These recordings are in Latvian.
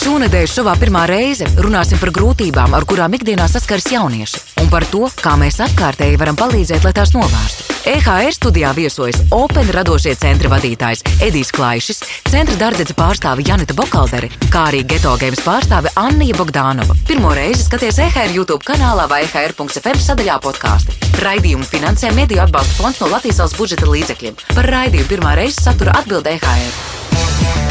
Šonadēļ šovā pirmā reize runāsim par grūtībām, ar kurām ikdienā saskars jaunieši, un par to, kā mēs apkārtēji varam palīdzēt, lai tās novērstu. EHR studijā viesojas Open radošie centra vadītājs Edijs Klaišs, centra darbdevīja pārstāve Janita Bokaldere, kā arī Geto Games pārstāve Annija Bogdānova. Pirmo reizi skaties EHR YouTube kanālā vai EHR.FM sadaļā podkāstu. Raidījumu finansē Mediju atbalsta fonds no Latvijas valsts budžeta līdzekļiem. Par raidījumu pirmā reize satura atbild EHR.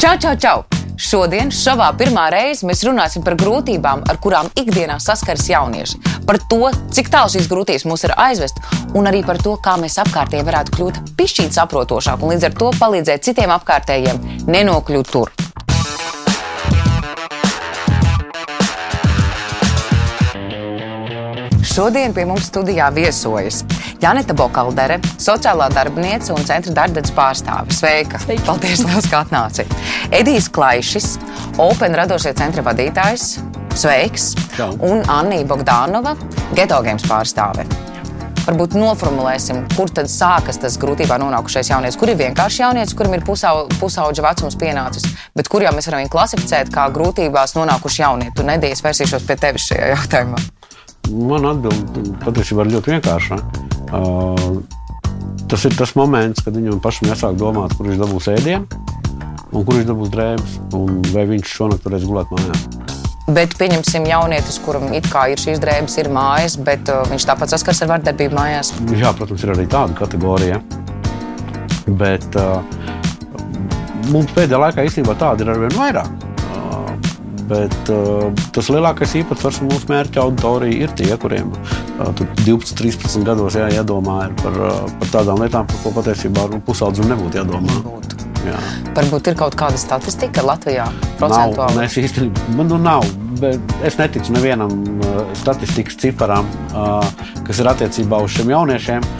Čau, čau, čau! Šodien, šovā pirmā reize, mēs runāsim par grūtībām, ar kurām ikdienā saskaras jaunieši. Par to, cik tālu šīs grūtības mūs var aizvest, un arī par to, kā mēs apkārtēji varētu kļūt pišķīt saprotošāk un līdz ar to palīdzēt citiem apkārtējiem nenokļūt tur. Šodien pie mums studijā viesojas Janita Bokaldere, sociālā darbiniece un centra darbības pārstāve. Sveika! Sveika. Paldies, liels, ka atnācāt! Edijs Klaišs, Open radošie centra vadītājs. Sveiks! Čau. Un Anija Bogdānova, Geto Games pārstāve. Varbūt noformulēsim, kur tad sākas tas grūtībā nonākušais jaunietis. Kur ir vienkārši jaunietis, kuram ir pusau, pusauģa vecums pienācis, bet kur jau mēs varam viņu klasificēt kā grūtībās nonākuši jaunieti. Tu nedēļas vērsīšos pie tevis šajā jautājumā. Man atbild patiesībā ir ļoti vienkārša. Uh, tas ir tas moments, kad viņam pašam jāsāk domāt, kur viņš dabūs ēdienu un kur viņš dabūs drēbes, un vai viņš šonakt varēs gulēt mājās. Bet pieņemsim jaunietis, kuram it kā ir šīs drēbes, ir mājas, bet uh, viņš tāpat saskars ar vardarbību mājās. Jā, protams, ir arī tāda kategorija. Bet uh, mums pēdējā laikā īstenībā tāda ir arvien vairāk. Uh, Bet uh, tas lielākais īpatsvars mūsu mērķa auditorijā ir tie, kuriem uh, tur 12, 13 gados jā, jādomā par, uh, par tādām lietām, par ko patiesībā nu, pusaudzim nebūtu jādomā. Jā. Varbūt ir kaut kāda statistika Latvijā Nav, procentuāli. nē, es īstenībā man nu nav. Bet es neticu nevienam uh, statistikas ciparam, uh, kas ir attiecībā uz šiem jauniešiem.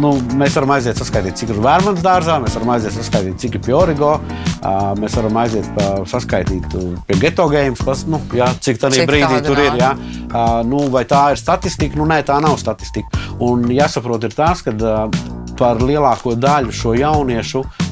Nu, mēs varam aiziet saskaitīt, cik ir vērmans dārzā, mēs varam aiziet saskaitīt, cik ir pie Origo. Uh, mēs varam aiziet pa, saskaitīt pie Geto games, pas, nu, jā, cik tādā brīdī tur ir. Jā. Nu, vai tā ir statistika? Nu, nē, tā nav statistika. Un jāsaprot, ir tas, ka par lielāko daļu šo jauniešu, uh,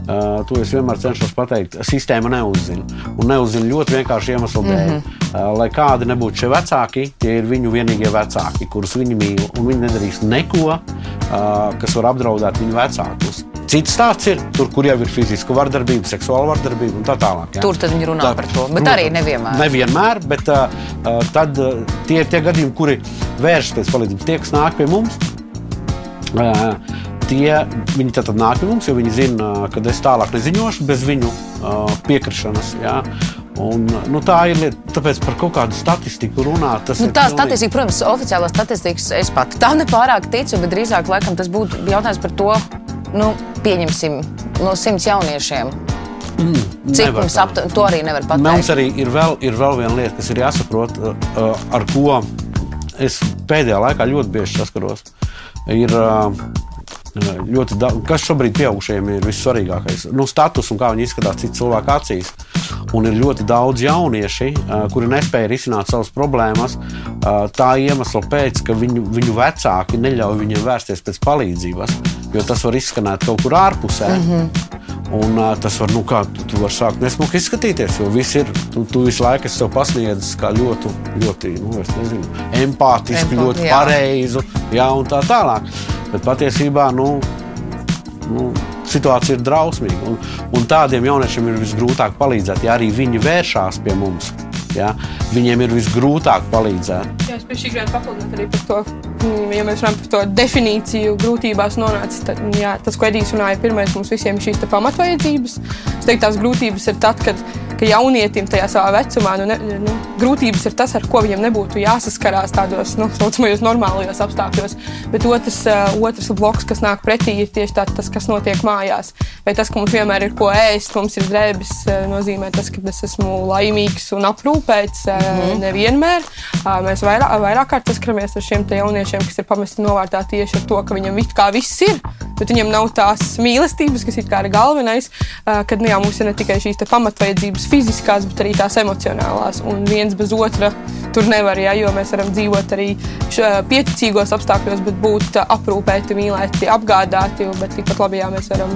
to es vienmēr cenšos pateikt, sistēma neuzzina. Un neuzzina ļoti vienkārši iemeslu dēļ. Mm -hmm. uh, lai kādi nebūtu šie vecāki, tie ir viņu vienīgie vecāki, kurus viņi mīl. Un viņi nedarīs neko, uh, kas var apdraudēt viņu vecākus. Cits stāsts ir tur, kur jau ir fiziska vardarbība, seksuāla vardarbība un tā tālāk. jā. Tur viņi runā Tā, par to, bet arī nevienmēr. Nevienmēr, bet uh, uh, tad uh, tie ir tie gadījumi, kuri vēršas pēc palīdzības. Tie, kas nāk pie mums, uh, tie viņi tad nāk pie mums, jo viņi zina, ka es tālāk neziņošu bez viņu uh, piekrišanas. Jā. Un, nu, tā ir lieta, tāpēc par kaut kādu statistiku runāt. Nu, tā pilnīgi- statistika, protams, oficiālā statistika, es pat tā nepārāk ticu, bet drīzāk laikam, tas būtu jautājums par to, nu, pieņemsim no simts jauniešiem. Cik nevar mums aptuveni to arī nevar pateikt? Mums arī ir vēl, ir vēl viena lieta, kas ir jāsaprot, ar ko es pēdējā laikā ļoti bieži saskaros. Ir uh, ļoti daudz, kas šobrīd pieaugušajiem ir vissvarīgākais. Nu, status un kā viņi izskatās citu cilvēku acīs. Un ir ļoti daudz jaunieši, kuri nespēja risināt savas problēmas tā iemesla pēc, ka viņu, viņu vecāki neļauj viņiem vērsties pēc palīdzības, jo tas var izskanēt kaut kur ārpusē. Mm -hmm. Un, uh, tas var, nu, kā, tu, tu vari sākt nesmuki izskatīties, jo viss ir. Tu, tu visu laiku esi pasniedzis kā ļoti, ļoti nu, nezinu, empātisku, Empat- ļoti jā. pareizu, jā, un tā tālāk. Bet patiesībā nu, nu, situācija ir drausmīga. Un, un tādiem jauniešiem ir visgrūtāk palīdzēt, ja arī viņi vēršās pie mums. Ja? Viņiem ir visgrūtāk palīdzēt. Jā, es pie šī gribētu papildināt arī par to, mm, ja mēs runājam par to definīciju, grūtībās nonācis. Tad, jā, tas, ko Edijs runāja, pirmais mums visiem ir šīs pamatvajadzības. Es teiktu, tās grūtības ir tad, kad, ka jaunietim tajā savā vecumā nu, ne, nu, grūtības ir tas, ar ko viņam nebūtu jāsaskarās tādos nu, saucamajos normālajos apstākļos. Bet otrs, uh, otrs bloks, kas nāk pretī, ir tieši tā, tas, kas notiek mājās. Vai tas, ka mums vienmēr ir ko ēst, mums ir drēbes, uh, nozīmē tas, ka es esmu laimīgs un aprūpēts. Mm. Nevienmēr. Uh, mēs vairāk, vairāk kārt saskaramies ar šiem jauniešiem, kas ir pamesti novārtā tieši ar to, ka viņam viss ir, bet viņam nav tās mīlestības, kas ir galvenais. Uh, kad nu, jā, mums ir ne tikai šīs pamatvajadzības fiziskās, bet arī tās emocionālās. Un viens bez otra tur nevar, ja, jo mēs varam dzīvot arī pieticīgos apstākļos, bet būt aprūpēti, mīlēti, apgādāti. Bet tikpat labi, ja mēs varam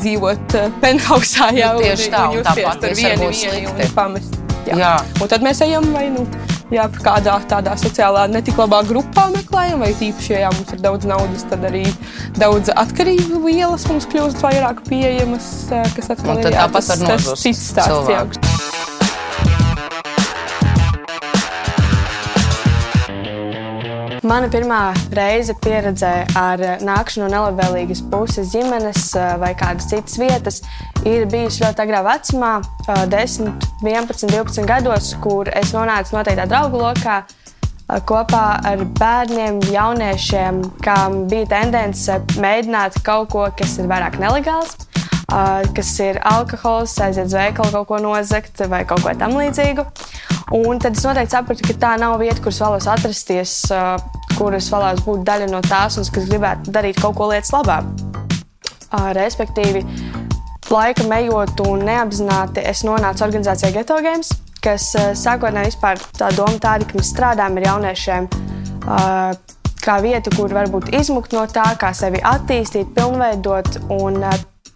dzīvot penthausā, jau nu, tieši tā, un tāpat tur vieni, vieni un pamest. Jā. Jā. Un tad mēs ejam vai nu jā, kādā tādā sociālā netik labā grupā meklējam, vai tīpaši, ja mums ir daudz naudas, tad arī daudz atkarību vielas mums kļūst vairāk pieejamas, kas atkal ir jā, tas, tas cits stāsts. Mana pirmā reize pieredze ar nākšanu no nelabvēlīgas puses ģimenes vai kādas citas vietas ir bijusi ļoti agrā vecumā, 10, 11, 12 gados, kur es nonācu noteiktā draugu lokā kopā ar bērniem, jauniešiem, kam bija tendence mēģināt kaut ko, kas ir vairāk nelegāls, kas ir alkohols, aiziet uz veikalu, kaut ko nozagt vai kaut ko tamlīdzīgu. Un tad es noteikti sapratu, ka tā nav vieta, kuras vēlos atrasties, kuras vēlos būt daļa no tās, un kas gribētu darīt kaut ko lietas labā. Respektīvi, laika ejot un neapzināti, es nonācu organizācijā Geto Games, kas sākotnēji vispār tā doma tāda, ka mēs strādājam ar jauniešiem kā vietu, kur varbūt izmukt no tā, kā sevi attīstīt, pilnveidot. Un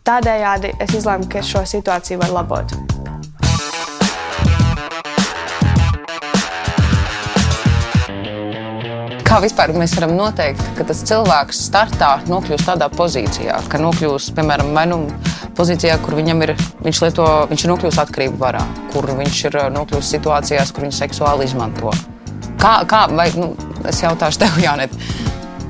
tādējādi es izlēmu, ka šo situāciju var labot. Kā vispār mēs varam noteikt, ka tas cilvēks startā nokļūst tādā pozīcijā, ka nokļūst, piemēram, vai nu pozīcijā, kur viņam ir, viņš lieto, viņš ir nokļūst atkarību varā, kur viņš ir nokļūst situācijās, kur viņu seksuāli izmanto. Kā, kā vai, nu, es jautāšu tev, Jānet,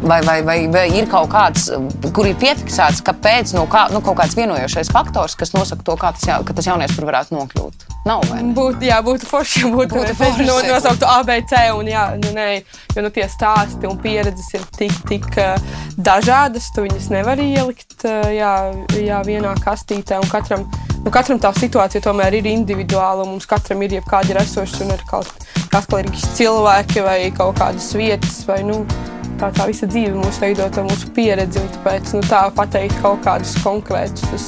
vai, vai, vai, vai ir kaut kāds, kur ir piefiksēts, kāpēc nu, kā, nu, kaut kāds vienojošais faktors, kas nosaka to, kā tas, jā, ka tas jaunieks tur varētu nokļūt? Nav, būtu, jā, būtu forši, ja būtu, būtu forši. No, nosauktu ABC. Un, jā, nu, ne, jo nu, tie stāsti un pieredzes ir tik, tik uh, dažādas, tu viņas nevar ielikt uh, jā, jā, vienā kastītē. Katram, nu, katram tā situācija tomēr ir individuāla. Mums katram ir jebkādi resursi un ir kaut kādi cilvēki vai kaut kādas vietas. Vai, nu, tā, tā visa dzīve mūs veidot ar mūsu pieredzi. Tāpēc nu, tā pateikt kaut kādus konkrētus es,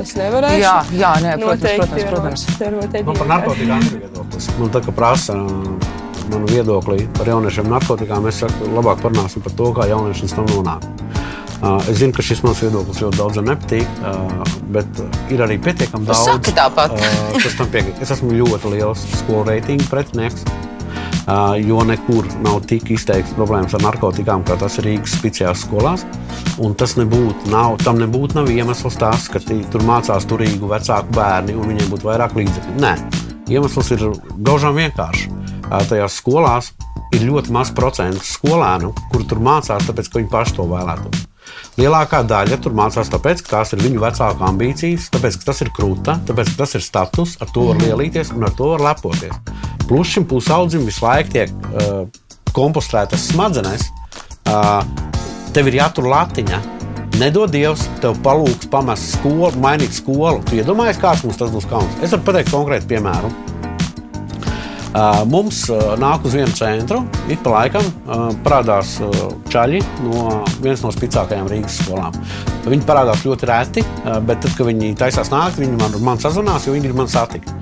es nevarēšu. Jā, jā nē, protams, protams. protams. Man par narkotikām ir viedoklis. Man tā kā prasa manu viedokli par jauniešiem narkotikām, es saku, labāk parunāsim par to, kā jaunieši tam nonāk. Uh, es zinu, ka šis mans viedoklis ļoti daudziem nepatīk, bet ir arī pietiekami daudz. Saki tāpat. kas tam piekrīt. Es esmu ļoti liels skolu reitingu pretinieks. Uh, jo nekur nav tik izteikts problēmas ar narkotikām, kā tas ir Rīgas speciālās skolās. Un tas nebūtu, nav, tam nebūtu nav iemesls tas, ka tur mācās turīgu vecāku bērni un viņiem būtu vairāk līdzekļu. Nē, iemesls ir gaužām vienkārši. Uh, tajās skolās ir ļoti maz procentu skolēnu, kur tur mācās, tāpēc ka viņi paši to vēlētos. Lielākā daļa tur mācās tāpēc, ka tās ir viņu vecāku ambīcijas, tāpēc, ka tas ir krūta, tāpēc, ka tas ir status, ar to var mhm. lielīties un ar to var lepoties. Plus šim pusaudzim visu laiku tiek uh, kompostētas smadzenes, uh, tev ir jātur latiņa. Nedod Dievs, tev palūgs pamest skolu, mainīt skolu. Tu iedomājies, kāds mums tas būs kauns. Es varu pateikt konkrētu piemēru. Uh, mums uh, nāk uz vienu centru, ik pa laikam uh, parādās čaļi no vienas no spēcīgākajām Rīgas skolām. Viņi parādās ļoti reti, bet tad, kad viņi taisās nākt, viņi man, man sazvanās, jo viņi grib mani satikt.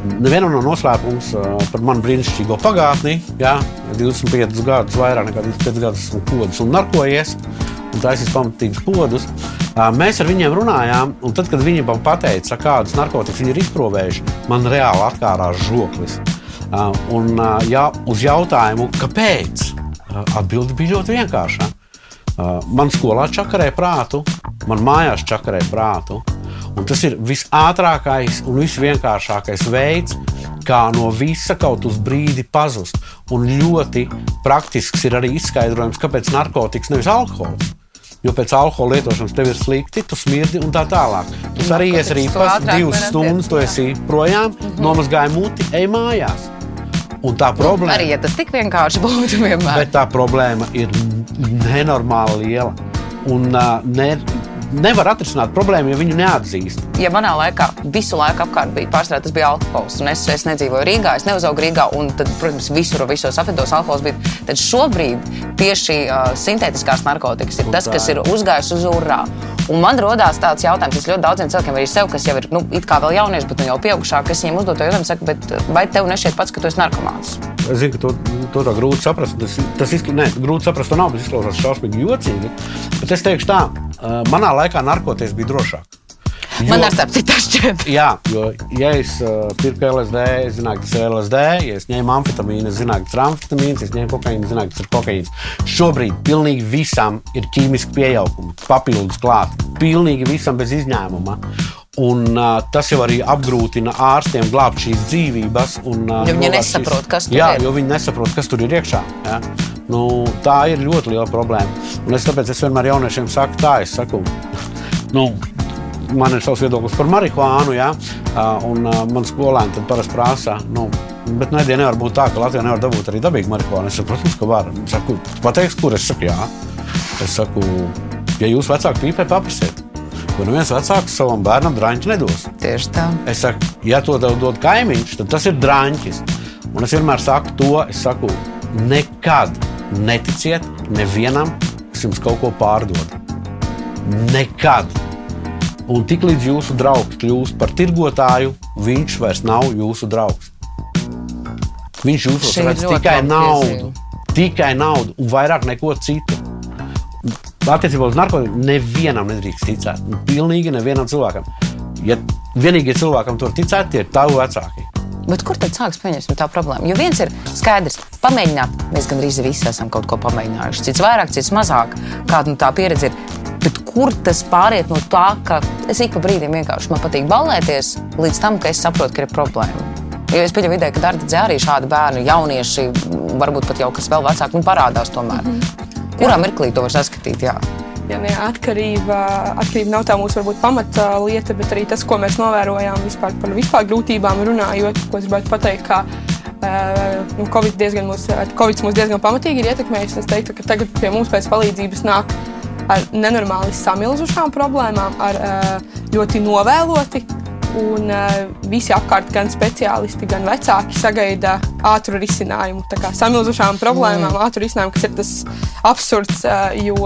Nevienam nav noslēpums par manu brīnišķīgo pagātni. Jā, 25 gadus, vairāk nekā 25 gadus esmu kodus un narkojies. Un taisīs pamatīgus podus. Mēs ar viņiem runājām, un tad, kad viņi man pateica, kādus narkotikas viņi ir izprovējuši, man reāli atkārās žoklis. Uh, un jā, uz jautājumu, kāpēc, atbilde bija ļoti vienkārša. Man skolā čakarē prātu, man mājās čakarē prātu. Tas ir visātrākais un visvienkāršākais veids, kā no visa kaut uz brīdi pazust. Un ļoti praktisks ir arī izskaidrojums, kāpēc narkotikas nevis alkohols. Jo pēc alkohola lietošanas tev ir slikti, tu smirdi un tā tālāk. Tu arī esi rīpas, divas stundas, tu esi projām, mm -hmm. nomazgāji muti, ej mājās. Un tā problēma arī, ja tas tik vienkārši būtu vienmēr. Bet tā problēma ir nenormāli liela. Un uh, ne, nevar atrisināt problēmu, ja viņu neatzīst. Ja manā laikā visu laiku apkārt bija pārstāvja, tas bija alkohols, un es, es nedzīvoju Rīgā, es neuzaugu Rīgā, un tad, protams, visur, visos apvidos alkohols bija. Tad šobrīd tieši uh, sintētiskās narkotikas ir tas, kas ir uzgājis uz urā. Un man rodās tāds jautājums, es ļoti daudziem cilvēkiem, arī sev, kas jau ir nu, it kā vēl jaunieši, bet nu, jau pieaugušāki, kas viņiem uzdod jautājumu, saka, vai tev nešķiet pats, ka tu esi narkomāns? Es zinu, ka to, to tā grūti saprast. Tas, tas izk... ne, grūti saprast, to nav, bet izklausās šausmīgi jocīgi. Bet es teikšu tā, manā laikā narkoties bija drošāk. Man ar starp citu šķiet. Jā, jo, ja es uh, pirku LSD, es zināju, ka tas ir LSD, ja es ņēmu amfetamīnu, es zināju, ka tas ir amfetamīns, es ņēmu kokaīnu, es zināju, ka tas ir kokaīns. Šobrīd pilnīgi visam ir ķīmiski pieaugumi, papildus klāt. Pilnīgi visam bez izņēmuma. Un, uh, tas jau arī apgrūtina ārstiem glābt šīs dzīvības. Un, uh, Jo viņi nesaprot, kas tur jā, ir. Jo viņi nesaprot, kas tur ir iekšā. Ja? Nu, tā ir ļoti liela problēma. Un es tāpēc es vienmēr jauniešiem saku, tā es saku. Nu, Man ir savs viedoklis par marihuānu, ja? un man skolēni tad parasti prasa, nu, bet nedēļā nevar būt tā, ka Latvijā nevar dabūt arī dabīgu marihuānu. Es saku, protams, ka var. Es saku, pateiks, kur es saku, jā. Es saku, ja jūs vecāki pīpē, paprasiet. Jo neviens vecāks savam bērnam drāņķi nedos. Tieši tā. Es saku, ja to tev dod kaimiņš, tad tas ir drāņķis. Un es vienmēr saku to, es saku, nekad neticiet nevienam, kas jums kaut ko pārdod. Nekad. Un tiklīdz jūsu draugs kļūst par tirgotāju, viņš vairs nav jūsu draugs. Viņš jūsos redz tikai naudu. piezīme. Tikai naudu un vairāk neko citu. Attiecībā uz narkotiku nevienam nedrīkst ticēt. Pilnīgi nevienam cilvēkam. Ja vienīgie cilvēkam tur ticēt, tie ir tavi vecāki. Bet kur tad sāksies pieņemsim tā problēma? Jo viens ir skaidrs, pamēģināt. Mēs gandrīz visi esam kaut ko pamēģinājuši. Cits vairāk, cits mazāk. Kāda nu, tā pieredze ir. Bet kur tas pāriet no tā, ka es ik pa brīdim vienkārši man patīk ballēties, līdz tam, ka es saprotu, ka ir problēma? Jo es pieņemu ideju, ka darbā arī šādi bērni, jaunieši, varbūt pat jau kas vēl vecāki, nu, parādās tomēr. Mm -hmm. Kurā mirklī to var saskatīt? Jā. Ja ne, atkarība, atkarība nav tā mūsu varbūt, pamata lieta, bet arī tas, ko mēs novērojām vispār par vispār grūtībām runājot, ko es gribētu pateikt, ka uh, nu, Covid, diezgan mūs, Covid mūs diezgan pamatīgi ir ietekmējis. Es teiktu, ka tagad pie mums pēc palīdzības nāk ar nenormāli samilzušām problēmām, ar uh, ļoti novēloti. Un uh, visi apkārt, gan speciālisti, gan vecāki sagaida ātru risinājumu. Tā kā samilzušām problēmām, mm. ātru risinājumu, kas ir tas absurds, uh, jo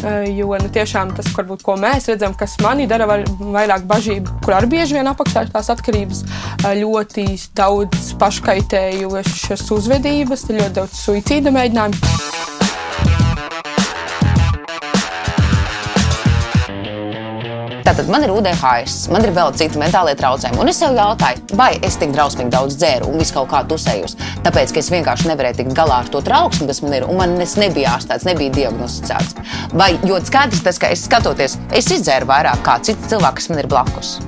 Jo nu, tiešām tas, varbūt, ko mēs redzam, kas manī dara var, vairāk bažību, kur arī bieži vien apakšā ir tās atkarības, ļoti daudz paškaitējošas uzvedības, ļoti daudz suicīda mēģinājumu. Tātad man ir UDHS, man ir vēl citi mentālie traucējumi. Un es sev jautāju, vai es tik drausmīgi daudz dzēru un visu kaut kā tusējos. Tāpēc, ka es vienkārši nevarēju tikt galā ar to trauksmi, kas man ir, un man nebija ārstēts, nebija diagnosticēts. Vai jo skaidrs tas, ka es skatoties, es izdzēru vairāk kā citi cilvēki, kas man ir blakus.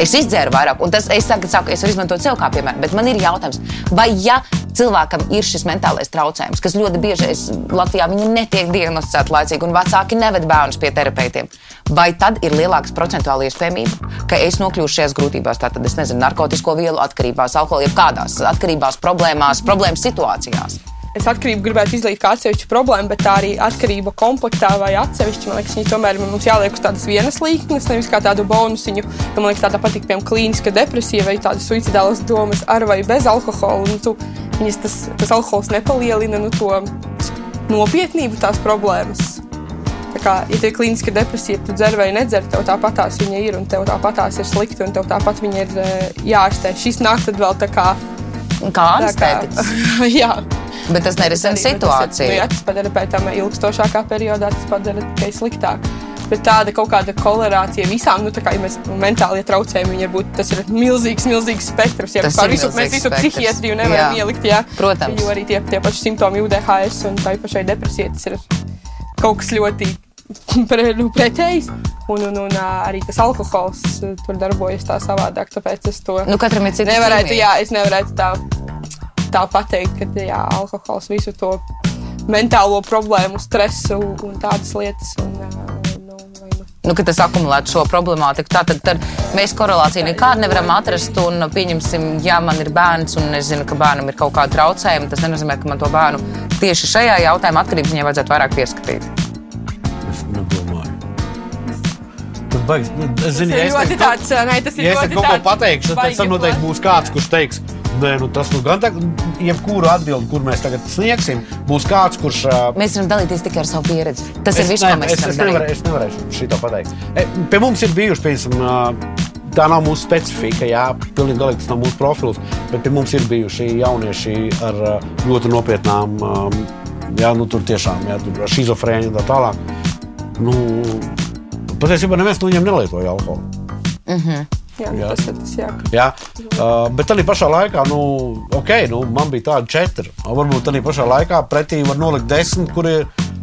Es izdzēru vairāk, un tas, es tagad saku, es varu izmantot sev kā piemēru, bet man ir jautājums, vai ja cilvēkam ir šis mentālais traucējums, kas ļoti bieži Latvijā viņi netiek diagnosticēti laicīgi, un vecāki neved bērnus pie terapeitiem, vai tad ir lielāks procentuāli iespējamība, ka es nokļūšu šajās grūtībās, tātad es nezinu, narkotiku vielu atkarībās, alkohola, jebkādās atkarībās, problēmās, problēmas situācijās. Es atkarību gribētu izlīdz kā atsevišķu problēmu, bet tā arī atkarība komplektā vai atsevišķi. Man liekas, viņi tomēr mums jāliek uz tādas vienas līknes, nevis kā tādu bonusiņu. Jo, man liekas, tā patīk, piemēram, klīniska depresija vai tādas suicidālas domas ar vai bez alkohola. Nu, tu, viņas tas, tas alkohols nepalielina nu, to nopietnību tās problēmas. Tā kā, ja tie ir klīniska depresija, tu dzer vai nedzer, tev tāpatās viņa ir un tev tāpatās ir slikti un tev tāpat viņa ir eh, jāārstē. Šis nāk tad vēl tā kā. Kā ārstēties? jā. Bet tas nerisina ir- situāciju. Nu, jā, tas padara pēc tam ilgstošākā periodā, tas padara tikai sliktāk. Bet tāda kaut kāda kolerācija visām, nu, tā kā ja mēs mentāli traucējumi, viņiem būtu tas ir milzīgs, milzīgs spektrs. Ja Tas ir visu, mēs visu psihiatriju nevaram Jā. ielikt. Jā. Protams. Jo arī tie, tie paši simptomi UDHS un tai pašai depresijai tas ir kaut kas ļoti pre, nu, pretējs. Un, un, un arī tas alkohols tur darbojas tā savādāk. Tāpēc es to Nu, ir nevarētu, ķīmija. jā, es nevarētu tā, tā pateikt, ka jā, alkohols visu to mentālo problēmu, stresu un tādas lietas. Un, ā, nu, vai nu- nu, ka tas akumulētu šo problemātiku. Tātad tad mēs korelāciju nekādu nevaram atrast. Un, pieņemsim, ja man ir bērns un es zinu, ka bērnam ir kaut kāda traucējuma, tas nenozīmē, ka man to bērnu tieši šajā jautājumā atkarības viņai vajadzētu vairāk pieskatīt. Es. Tas baigs. nu, Es zinu, Tas ja ir es ļoti tagad tāds, nē, tas ir Ja es ļoti tagad kaut ko pateikšu, tad tam noteikti būs kāds, kurš teiks, Nē, nu, tas nu, gan tā, jebkuru atbildi, kur mēs tagad sniegsim, būs kāds, kurš. Uh, Mēs varam dalīties tikai ar savu pieredzi. Tas es, ir viss, ko mēs es, es, nevarēšu, darīt. es nevarēšu šito pateikt. E, pie mums ir bijuši, piemēram, uh, tā nav mūsu specifika, jā, pilnīgi galīgi tas nav mūsu profils, bet pie mums ir bijuši jaunieši ar uh, ļoti nopietnām, jā, nu tur tiešām, jā, tur ar šizofrēniju un tā tālāk. Nu, patiesībā neviens no viņiem nelietoja alkoholu. Jā, Jā. jā. tas ir tas, jā. Jā, uh, bet tādā pašā laikā, nu, okay, nu, man bija tādi četri. Varbūt tādā pašā laikā pretī var nolikt desmit, kuri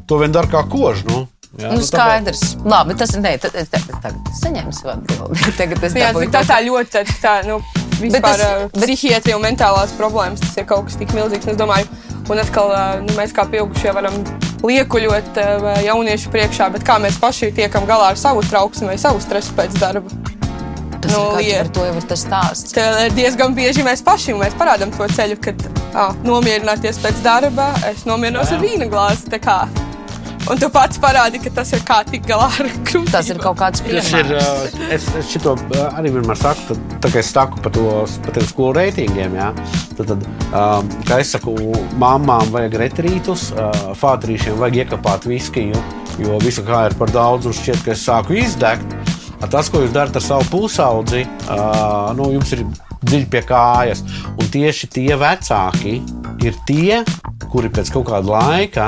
to vien dara kā kožu. Nu, jā, Nu, tāpēc- skaidrs. Labi, tas ir. Tagad es saņēmu savu atbildi. Tagad es Jā, tā, tā ļoti tā, tā, nu, vispār tas- bet- psihiatrija un mentālās problēmas. Tas ir kaut kas tik milzīgs. Es domāju, un atkal ā, nu, mēs kā pieaugušie varam liekuļot ā, jauniešu priekšā, bet kā mēs paši tiekam galā ar savu trauksmi vai savu stresu pēc darba. Tas nu, ir par to jau ir tas stāsts. Tā diezgan bieži mēs paši mēs parādām to ceļu, kad ā, nomierināties pēc darba, es nomierinos ar vīna glāzi. Un tu pats parādi, ka tas ir kā tik galā ar krūtīm. Tas ir kaut kāds uh, Es, es šito arī vienmēr saku, tad, tā kā es saku par, to, par tiem skolu reitingiem. Jā, tad, tad, um, kā es saku, māmām vajag retrītus, uh, fātrīšiem vajag iekapāt viskiju, jo visu kā ir par daudz un šķiet, ka es sāku izdegt. Tas, ko jūs darat ar savu pusaudzi, nu, jums ir dziļi pie kājas. Un tieši tie vecāki ir tie, kuri pēc kaut kāda laika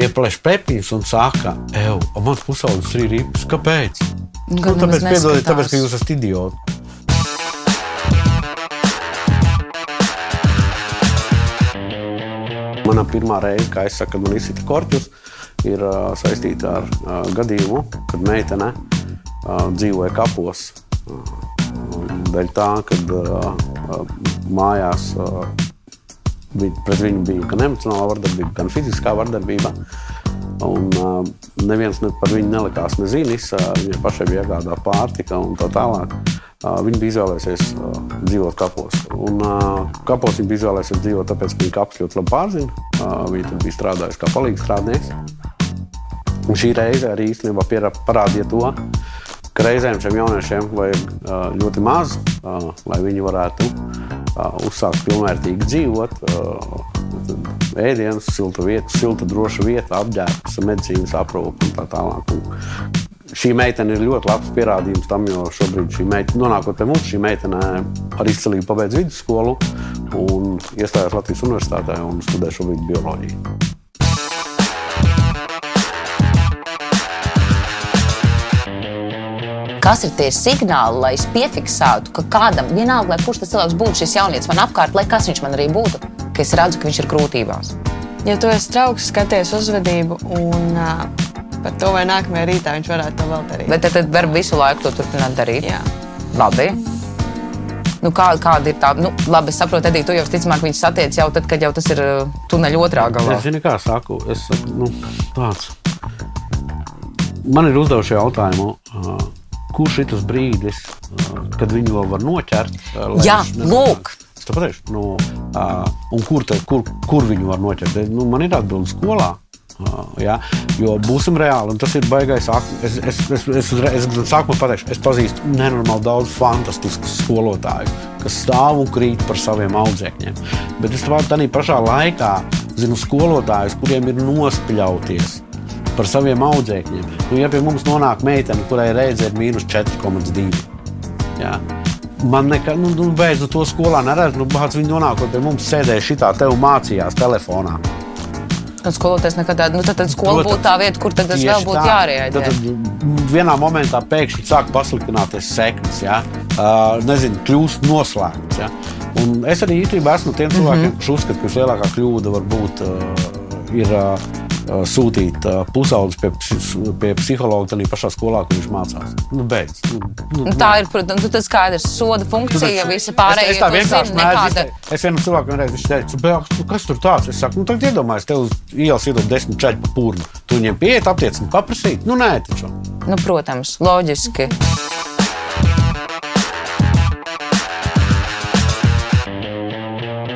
ieplēš pepiņus un saka, ej, man pusaudzis ir rips. Kāpēc? Nu, Nu, tāpēc, piedodiet, tāpēc, ka jūs esat idioti. Mana pirmā reize, kā es saku, kad man izsita korķus, ir uh, saistīta ar uh, gadījumu, kad meitene uh, dzīvoja kapos. Uh, Dēļ tā, ka uh, uh, mājās uh, pret viņu bija gan emocionāla vardarbība, gan fiziskā vardarbība. Un uh, neviens ne par viņu nelikās nezinis. Uh, viņai pašai bija jāgādā pārtika un tā tālāk. Uh, viņa bija izvēlējusies uh, dzīvot kapos. Un, uh, kapos viņa bija izvēlējusies dzīvot, tāpēc, ka viņa kapus ļoti labi pārzina. Uh, viņa tur bija strādājusi kā palīgs strādnieks. Un šī reize arī īstenībā parādīja to, ka reizēm šiem jauniešiem vajag ļoti maz, lai viņi varētu uzsākt pilnvērtīgi dzīvot. Ēdienas, silta vieta, silta, droša vieta, apģērbs, medicīnas aprūpe un tā tālāk. Un šī meitene ir ļoti labs pierādījums tam, jo šobrīd šī meitene, nonākot pie mums, šī meitene ar izcilību pabeidz vidusskolu un iestājās Latvijas Universitātē un studē šobrīd bioloģiju. Kas ir tie signāli, lai es piefiksētu, ka kādam, vienalga, lai kurš tas cilvēks būtu, šis jaunietis man apkārt, lai kas viņš man arī būtu, ka es redzu, ka viņš ir grūtībās. Ja tu esi draugs, skaties uzvedību un uh, par to, vai nākamajā rītā viņš varētu to vēl darīt. Bet tad, tad var visu laiku to turpināt darīt. Jā. Labi. Nu, kā, kāda ir tā? Nu, labi, es saprotu, Edī, tu jau visticamāk viņus satiec jau tad, kad jau tas ir tuneļa otrā galā. Es zinu, kā saku. Es nu, tāds. Man ir uzdevuši jautājumu, uh, kurš ir tas brīdis, kad viņu vēl var noķert? lai Jā, lūk. Pateikšu, nu, uh, un kur, te, kur, kur viņu var noķert? Nu, man ir atbilde skolā. Ja, jo būsim reāli, un tas ir baisais. Es, es, es, es, es, es sākumā pateikšu, es pazīstu nenormāli daudz fantastisku skolotāju, kas stāv un krīt par saviem audzēkņiem. Bet es tādā pašā laikā zinu skolotājus, kuriem ir nospļauties par saviem audzēkņiem. Nu, ja pie mums nonāk meitene, kurai reizē ir mīnus 4,2. Jā. Man nekā, nu, nu, beidz, nu, to skolā neredz. Nu, bāc, viņi nonākot pie mums, sēdēja šitā, tev mācījās telefonā. Un skolotājs nekad tādu, nu tad, tad skola būtu tā vieta, kur tad Tieši vēl būtu jārēģē. Tad, tad vienā momentā pēkšņi sāk pasliktināties sekmes, ja? uh, nezinu, kļūst noslēgts. Ja? Un es arī īstenībā esmu tiem cilvēkiem, mm -hmm. kurš uzskata, ka vislielākā kļūda var būt uh, ir, uh, sūtīt pusaudzes pie, pie psihologa tajā pašā skolā, kur viņš mācās. Nu, beidz. Nu, nu, Nu, tā ir, protams, nu, tas skaidrs, soda funkcija, visa pārējā. Es, es tā vienkārši nekāda-. Es vienam cilvēkam reiz "Bet, nu, kas tur tāds? Es saku, nu, tad iedomājieties, tev uz ielas iedod desmit čeļu pa pūru. Tu viņiem pieiet, aptiecini, paprasīt. Nu, nē, taču. Nu, protams, loģiski.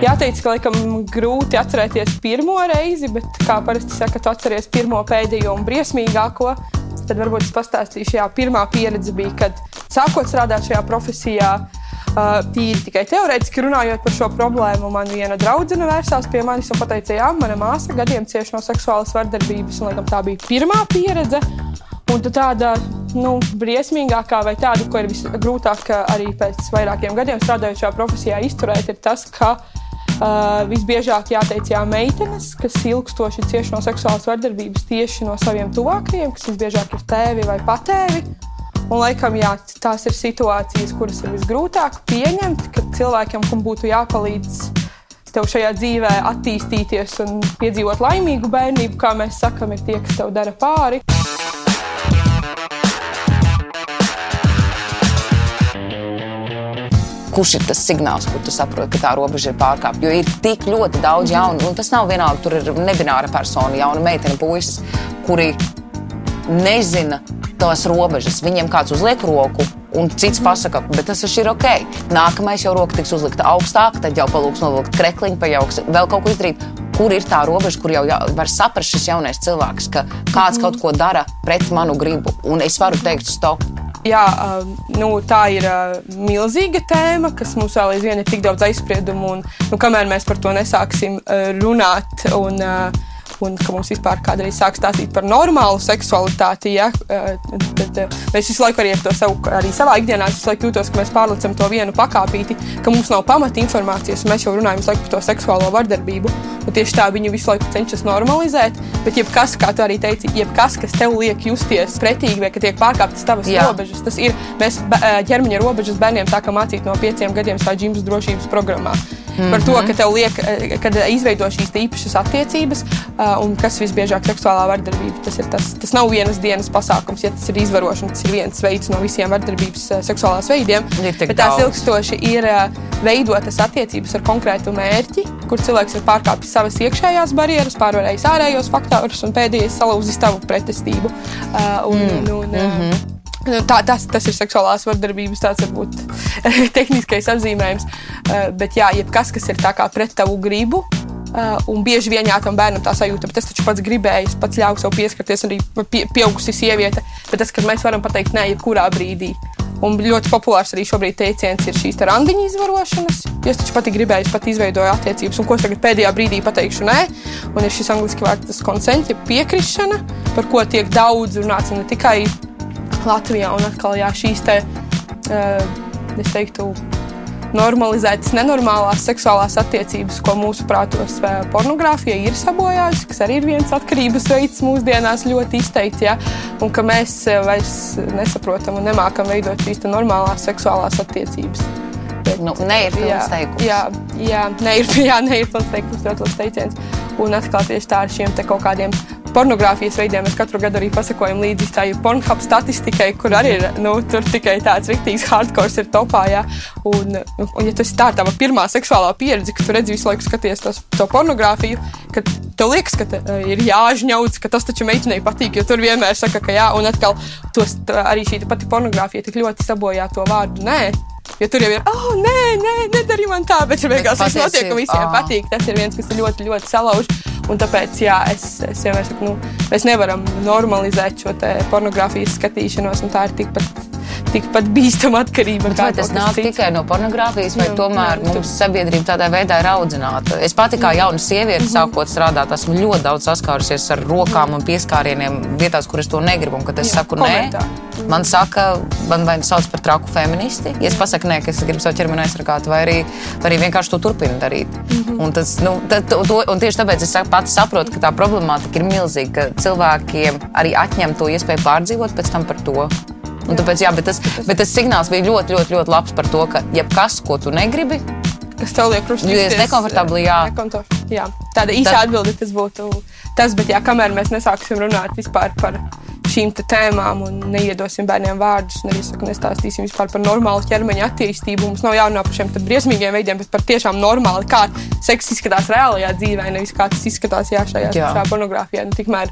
Jāteic, ka laikam grūti atcerēties pirmo reizi, bet, kā parasti saka, tu atceries pirmo, pēdējo un briesmīgāko. Tad varbūt es pastāstīšu, jā, pirmā pieredze bija, kad sākot strādāt šajā profesijā. Tīri tikai teorētiski runājot par šo problēmu, man viena draudzene vērsās pie manis un teica, ka mana māsa gadiem cieši no seksuālas vardarbības, un laikam, tā bija pirmā pieredze. Un tāda nu, briesmīgākā, vai tāda, ko ir visgrūtāk arī pēc vairākiem gadiem strādājot šajā profesijā, izturēt, ir tas, ka uh, visbiežāk jāteic jā, meitenes, kas ilgstoši cieši no seksuālas vardarbības tieši no saviem tuvākajiem, kas visbiežāk ir tēvi vai patēvi. Un, laikam, jā, tās ir situācijas, kuras ir visgrūtāk pieņemt, kad cilvēkam, kam būtu jāpalīdz tev šajā dzīvē attīstīties un piedzīvot laimīgu bērnību, kā mēs sakām, ir tie, kas tev dara pāri. Kurš ir tas signāls, kur tu saproti, ka tā robeža ir pārkāpta. Jo ir tik ļoti daudz mhm. jaunu, un tas nav vienalga, tur ir nebināra persona, jauna meitene, puisis, kuri nezina tās robežas. Viņiem kāds uzliek roku. Un cits mm. pasakā, bet tas ir ok. Nākamais jau roka tiks uzlikta augstāk, tad jau palūgs novilkt krekliņu, pajauks, vēl kaut ko izdarīt. Kur ir tā robeža, kur jau var saprast šis jaunais cilvēks, ka kāds mm. kaut ko dara pret manu gribu, un es varu teikt, stop. Jā, nu, tā ir milzīga tēma, kas mums vēl aizvien ir tik daudz aizspriedumu. Un, nu, kamēr mēs par to nesāksim runāt un uh, un ka mums vispār kādreiz sāk stāstīt par normālu seksualitāti, ja, eh, tad eh, mēs visu laiku arī ar to savu, arī savā ikdienā jūtos, ka mēs pārlecam to vienu pakāpīti, ka mums nav pamata informācijas, un mēs jau runājam par to seksuālo vardarbību. Un tieši tā viņi visu laiku cenšas normalizēt, bet jebkas, kā tu arī teici, jebkas, kas tev liek justies pretīgi vai ka tiek pārkāptas tavas Jā. robežas, tas ir, mēs eh, ķermeņa robežas bērniem sākam mācīt no pieciem gadiem savā ģimenes drošības programmā. Mm -hmm. Par to, ka tev liek, kad izveido šīs īpašas attiecības, un kas visbiežāk seksuālā vardarbība. Tas, tas, tas nav vienas dienas pasākums, ja tas ir izvarošana, tas ir viens veids no visiem vardarbības seksuālās veidiem. Bet tās ilgstoši ir veidotas attiecības ar konkrētu mērķi, kur cilvēks ir pārkāpis savas iekšējās barjeras, pārvarējis ārējos faktorus un pēdējais salauzis tavu pretestību. Un, mm. un, mm -hmm. Nu, tā, tas, tas ir seksuālās vardarbības tāds varbūt tehniskais apzīmējums. Bet jā, jebkas, kas ir pret tavu gribu, un bieži vien tam bērnam tā sajūta, bet es taču pats gribēju, es pats ļauju sev pieskarties, arī pie, pieaugusi sieviete. Bet tas, ka mēs varam pateikt, nē, jebkurā brīdī. Un ļoti populārs arī šobrīd teiciens ir šīs randiņu izvarošanas. Es taču pati gribēju, es pat izveidoju attiecības, un ko es tagad pēdējā brīdī pateikšu, nē. Un ir šis angļuiski vārds consent, ja piekrišana, par ko tiek daudz runāts ne tikai Latvijā, un atkal jā, šīs te, uh, es teiktu, normalizētas nenormālās seksuālās attiecības, ko mūsu prātos pornogrāfija ir sabojājusi, kas arī ir viens atkarības veids mūsdienās ļoti izteikts, ja? un ka mēs vairs nesaprotam un nemākam veidot šīs normālās seksuālās attiecības. Bet, nu, ne ir pilns teikums. Jā, jā, ne ir, jā, ne ir pilns teikums, ļoti labs teiciens. Un atkal tieši tā ar šiem kaut kādiem pornogrāfijas veidiem mēs katru gadu arī pasakojam līdzi tai pornogrāfijas statistikai, kur arī ir nu, tikai tāds rīktīgs hardcore ir topā. Ja? Un, un, ja tas ir tā, tā pirmā seksuālā pieredze, ka tu redzi visu laiku skaties tos, to pornogrāfiju, kad tev liekas, ka te, ir jāžņauts, ka tas taču meitenei patīk, jo tur vienmēr saka, ka jā, un atkal tos, arī šī pati pornogrāfija tik ļoti sabojā to vārdu nē. Jo tur jau ir, oh, nē, nē, nedari man tā, bet tur beigās viss notiek, ka visiem oh. patīk. Tas ir viens, kas ir ļoti, ļoti salauž. Un tāpēc, jā, es, es vienmēr saku, nu, mēs nevaram normalizēt šo pornogrāfijas skatīšanos, un tā ir tikpat tikpat bīstama atkarība. Bet vai tas nāk cits? tikai no pornogrāfijas, vai jā, tomēr jā, mums sabiedrība tādā veidā ir audzināta? Es pati kā jauna sieviete, -hmm. sākot strādāt, esmu ļoti daudz saskārusies ar rokām un pieskārieniem vietās, kur es to negribu. Un kad es jā, saku komentā. nē, man saka, man vai nu sauc par traku feministi. Ja es pasaku nē, ka es gribu savu ķermeni aizsargāt, vai arī, vai arī vienkārši to turpinu darīt. Mm -hmm. un, tas, nu, tad, to, un tieši tāpēc es pats saprotu, ka tā problemātika ir milzīga, ka cilvēkiem arī atņem to iespēju pārdzīvot pēc tam par to. Un tāpēc, jā, bet tas, bet tas signāls bija ļoti, ļoti, ļoti labs par to, ka jebkas, ko tu negribi, kas tev liek krustīties. Jūs nekomfortabli, jā. Nekonto, jā. Tāda īsa Tad... atbilde tas būtu tas, bet jā, kamēr mēs nesāksim runāt vispār par šīm tēmām un neiedosim bērniem vārdus, un arī saku, nestāstīsim vispār par normālu ķermeņa attīstību. Mums nav jārunā par šiem briesmīgiem veidiem, bet par tiešām normāli, kā seks izskatās reālajā dzīvē, nevis kā tas izskatās jā, šajā, jā. šajā pornogrāfijā. Nu, tikmēr,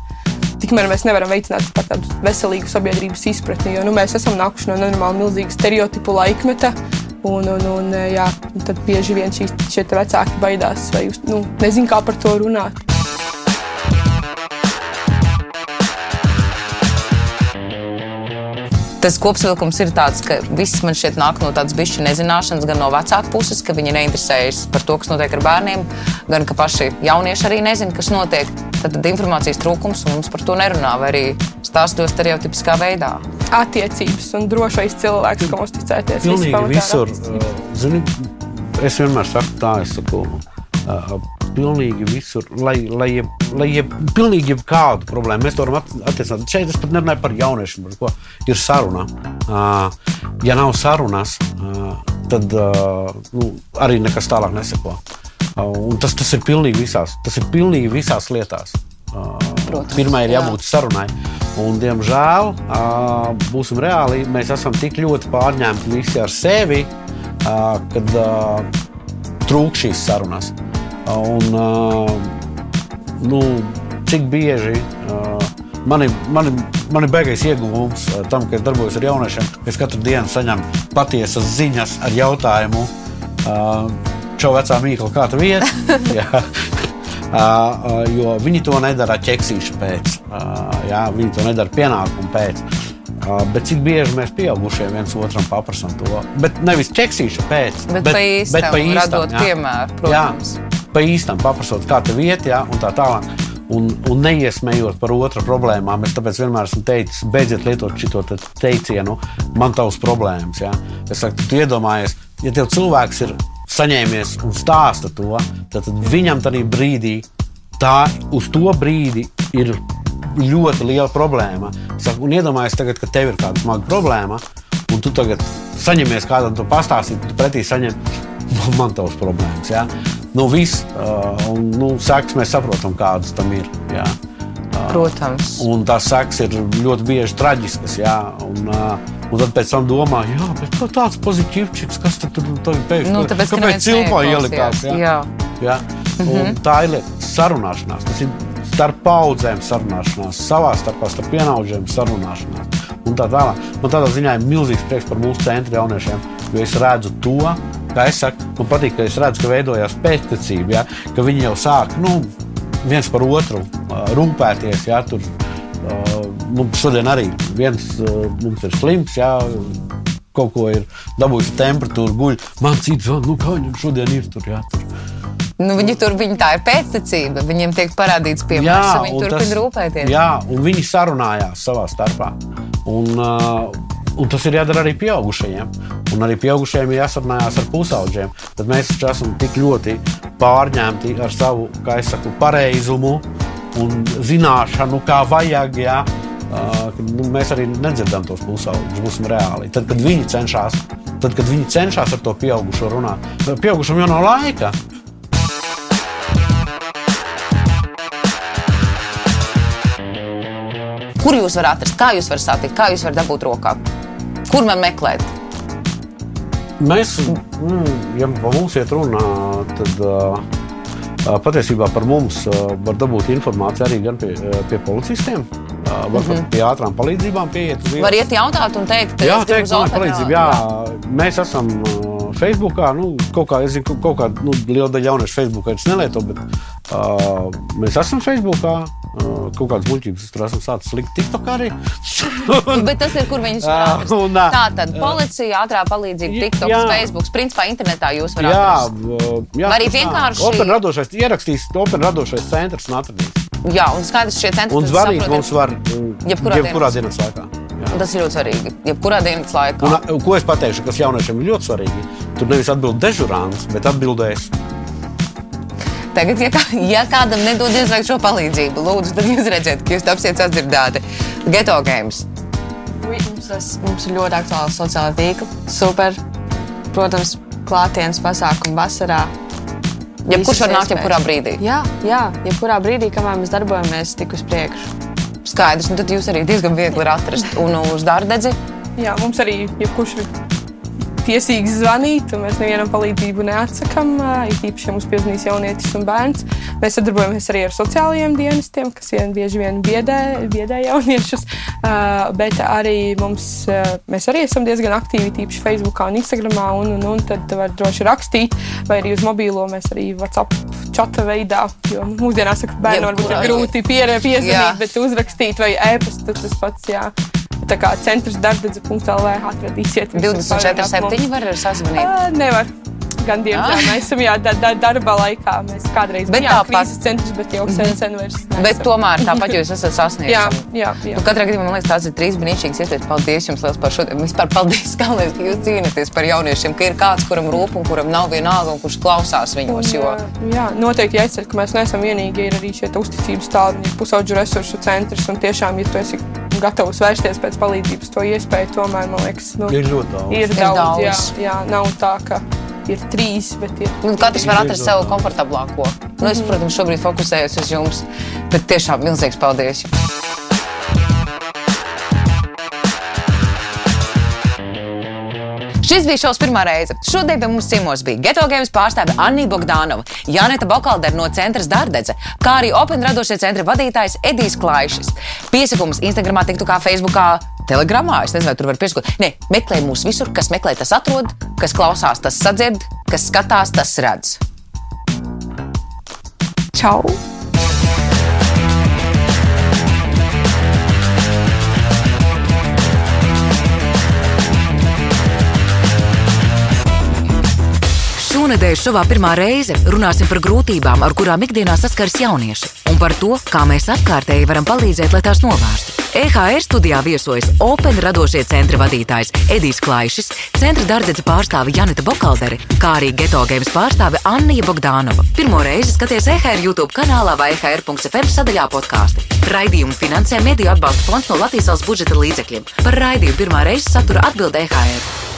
tikmēr mēs nevaram veicināt tādu veselīgu sabiedrības izpratni. Jo nu, mēs esam nākuši no nenormāli milzīga stereotipu laikmeta. Un, un, un, jā, un tad bieži vien šīs, šie vecāki baidās vai nu, nezina, kā par to runāt. Tas kopsavilkums ir tāds, ka viss man šeit nāk no tādas bišķi nezināšanas, gan no vecāku puses, ka viņi neinteresējas par to, kas notiek ar bērniem, gan ka paši jaunieši arī nezina, kas notiek. Tad, tad informācijas trūkums un mums par to nerunā, vai arī stāstos stereotipiskā veidā. Attiecības un drošais cilvēks, kam uzticēties. Pilnīgi visur. Uh, zini, es vienmēr saku tā, es saku, uh, pilnīgi visur, lai, lai, jeb, lai jeb, pilnīgi jebkādu problēmu mēs to varam attiecināt. Šeit es pat nerunāju par jauniešiem, par ko ir saruna. Uh, ja nav sarunas, uh, tad uh, nu, arī nekas tālāk neseko. Uh, tas, tas ir pilnīgi visās, tas ir pilnīgi visās lietās. Protams, Pirmā ir jā. jābūt sarunai. Un, diemžēl, būsim reāli, mēs esam tik ļoti pārņemti visi ar sevi, kad trūkst šīs sarunas. Un, nu, cik bieži man ir, man ir, man ir beigais ieguvums tam, ka es darbojos ar jauniešiem, ka es katru dienu saņemu patiesas ziņas ar jautājumu, čo vecā mīkla, kā tu? Jā. Uh, jo viņi to nedara ķeksīša pēc, uh, jā, viņi to nedara pienākumu pēc. Uh, bet cik bieži mēs pieaugušie viens otram paprasām to? Bet nevis ķeksīša pēc, Bet, bet pa īstam, radot jā. piemēru, protams. Jā, pa īstam paprasot, kā tev iet, jā, un tā tālāk. Un, un neiesmējot par otru problēmām, es tāpēc vienmēr esmu teicis, beidziet lietot šo te teicienu, man tavs problēmas. Jā. Es saku, tu iedomājies, ja tev cilvēks ir saņēmies un stāsta to, tad viņam tajā brīdī, tā uz to brīdi ir ļoti liela problēma. Saku, un iedomājies, tagad, ka tev ir kāda smaga problēma, un tu tagad saņemies kādam to pastāstīt, tu pretī saņem man tavs problēmas. Ja? Nu, viss, uh, un nu, sekas mēs saprotam, kādas tam ir. Ja? Protams. Un tās sekas ir ļoti bieži traģiskas. Jā, un, uh, un tad pēc tam domā, jā, bet kā tāds pozitīvs, kas tur tur pēkšņi Nu, tāpēc, kāpēc cilpā ielikās? Jā, Jā. jā. Mm -hmm. Tā ir sarunāšanās. Tas ir starp paudzēm sarunāšanās, savā starpā starp pienākušiem sarunāšanās. Un tā tālāk. Man tādā ziņā ir milzīgs prieks par mūsu centra jauniešiem, jo es redzu to, kā es saku, man patīk, ka es redzu, ka veidojās pēctecība, ja, ka viņi jau sāk nu, viens par otru uh, rūpēties. Ja, tur, mums šodien arī viens uh, mums ir slims. Ja, Kaut ko ir dabūjis temperatūru, guļ. Man cits zvanīja, nu, kā viņam šodien ir tur. Jā, tur. Nu, viņi tur viņi tā ir pēctecība. Viņiem tiek parādīts piemērs, un viņi turpina rūpēties. Jā, un viņi sarunājās savā starpā. Un, uh, un tas ir jādara arī pieaugušajiem. Un arī pieaugušajiem ir jāsarunājās ar pusaudžiem. Tad mēs taču esam tik ļoti pārņemti ar savu, kā es saku, pareizumu un zināšanu, kā vajag. Jā. Ka, nu, mēs arī nedzirdam tos pusaudžus, būsim reāli. Tad, kad viņi cenšas, tad, kad viņi cenšas ar to pieaugušo runāt, pieaugušam jau nav laika. Kur jūs varat atrast, kā jūs varat satikt, kā jūs varat dabūt rokā? Kur man meklēt? Mēs, mm, ja par mums iet runa, tad uh, patiesībā par mums uh, var dabūt informāciju arī gan pie, pie policistiem. Uh, var mm -hmm. pie ātrām palīdzībām pieiet. Var iet jautāt un teikt, Jā, teikt, man ir palīdzība. Jā, mēs esam uh, Facebookā. Nu, kaut kā, es zinu, ka kaut kāda nu, liela daļa jauniešu Facebookā es nelieto, bet uh, mēs esam Facebookā. Uh, kaut kādas muļķības tur esmu sācis likt TikTok arī. Bet tas ir, kur viņus var Jā, atrast. un, ā, Tā tad policija, ātrā palīdzība, Jā, TikTok, jā. Facebook. Principā internetā jūs varat Jā, atrast. uh, jā, Vai arī vienkārši- Opera radošais, ierakstīs Opera radošais centrs un atradīs. Jā, un skaidrs, šie centri Un zvanīt saprot, mums var Jebkurā jebkurā dienas- laikā. Jā. Un tas ir ļoti svarīgi. Jebkurā dienas laikā. Un, ko es pateikšu, kas jauniešiem ir ļoti svarīgi? Tur nevis atbild dežurants, bet atbildēs. Tagad, ja, kā, ja kādam nedodies vajag šo palīdzību, lūdzu, tad jūs redzat, ka jūs tapsiet sadzirdēti. Geto games. Mums, tas, mums ir ļoti aktuāls sociālai tīkli. Super. Protams, klātienes pasākumu vasarā. Jebkurš var nākt jebkurā brīdī. Jā, jā, jebkurā brīdī, kamēr mēs darbojamies, tik uz priekšu. Skaidrs, un tad jūs arī diezgan viegli var atrast. Un uz dārdedzi Jā, mums arī jebkurš ir tiesīgs zvanīt, un mēs nevienam palīdzību neatsakām. Ir īpaši, ja mums piezvanīs jaunietis un bērns. Mēs sadarbojamies arī ar sociālajiem dienestiem, kas vien bieži vien biedē, biedē jauniešus. Bet arī mums, mēs arī esam diezgan aktīvi, tīpaši Facebook un Instagram. Un, un, un tad var droši rakstīt, vai arī uz mobīlo mēs arī WhatsApp čata veidā. Jo mūsdienās bērniem varbūt ir grūti pie, piezvanīt, Jā. bet uzrakstīt vai e-pastu tas pats. Jā. Tā kā centrs darbdedze.lv atradīsiet. visu 24, vairāk mums. 7 var sazvanīt. Ā, Nevar. Gan diemžēl Ah. mēs esam jā, da, da, darba laikā. Mēs kādreiz Bet bijām krīzes centrs, bet jau sen, sen vairs. Bet neesam. tomēr tāpat jūs esat sasnieguši. Jā, jā, jā. Nu, katrā gadījumā man liekas, tās ir trīs brīnišķīgas iespējas. Paldies jums liels par šo. Vispār paldies, galvenais, ka jūs cīnāties par jauniešiem, ka ir kāds, kuram rūp un kuram nav vienalga un kurš klausās viņos. Jo... Jā, jā, noteikti jāizceļ, ka mēs neesam vienīgie. Ir arī šie uzticības tālruņi, pusauģu resursu centrs. Un tiešām, ja tu esi gatavs vērsties pēc palīdzības, to iespēju tomēr, man liekas, nu, Ir ļoti daudz. ir Ir daudz. daudz. Jā, jā, nav tā, ka ir trīs, bet ir. Nu, katrs var atrast sev komfortablāko. Nu, es, protams, šobrīd fokusējos uz jums, bet tiešām milzīgs paldies. Šis bija šovs pirmā reize. Šodien pie mums ciemos bija Geto Games pārstāve Anna Bogdanova, Janeta Bokaldere no centra Dārdedze, kā arī Open radošie centra vadītājs Edijs Klaišs. Piesakums Instagramā, TikTokā, Facebookā, Telegramā. Es nezinu, vai tur var piesakot. Nē, meklē mūs visur, kas meklē, tas atrod, kas klausās, tas sadzird, kas skatās, tas redz. Čau! Šonadēļ šovā pirmā reize runāsim par grūtībām, ar kurām ikdienā saskars jaunieši, un par to, kā mēs apkārtēji varam palīdzēt, lai tās novērstu. EHR studijā viesojas Open radošie centra vadītājs Edijs Klaišs, centra dārdzes pārstāve Janita Bokaldere, kā arī Geto Games pārstāve Anna Bogdanova. Pirmo reizi skaties EHR YouTube kanālā vai EHR.FM sadaļā podkāstu. Raidījumu finansē Mediju atbalsta fonds no Latvijas valsts budžeta līdzekļiem. Par raidījumu pirmā reize satura atbild EHR.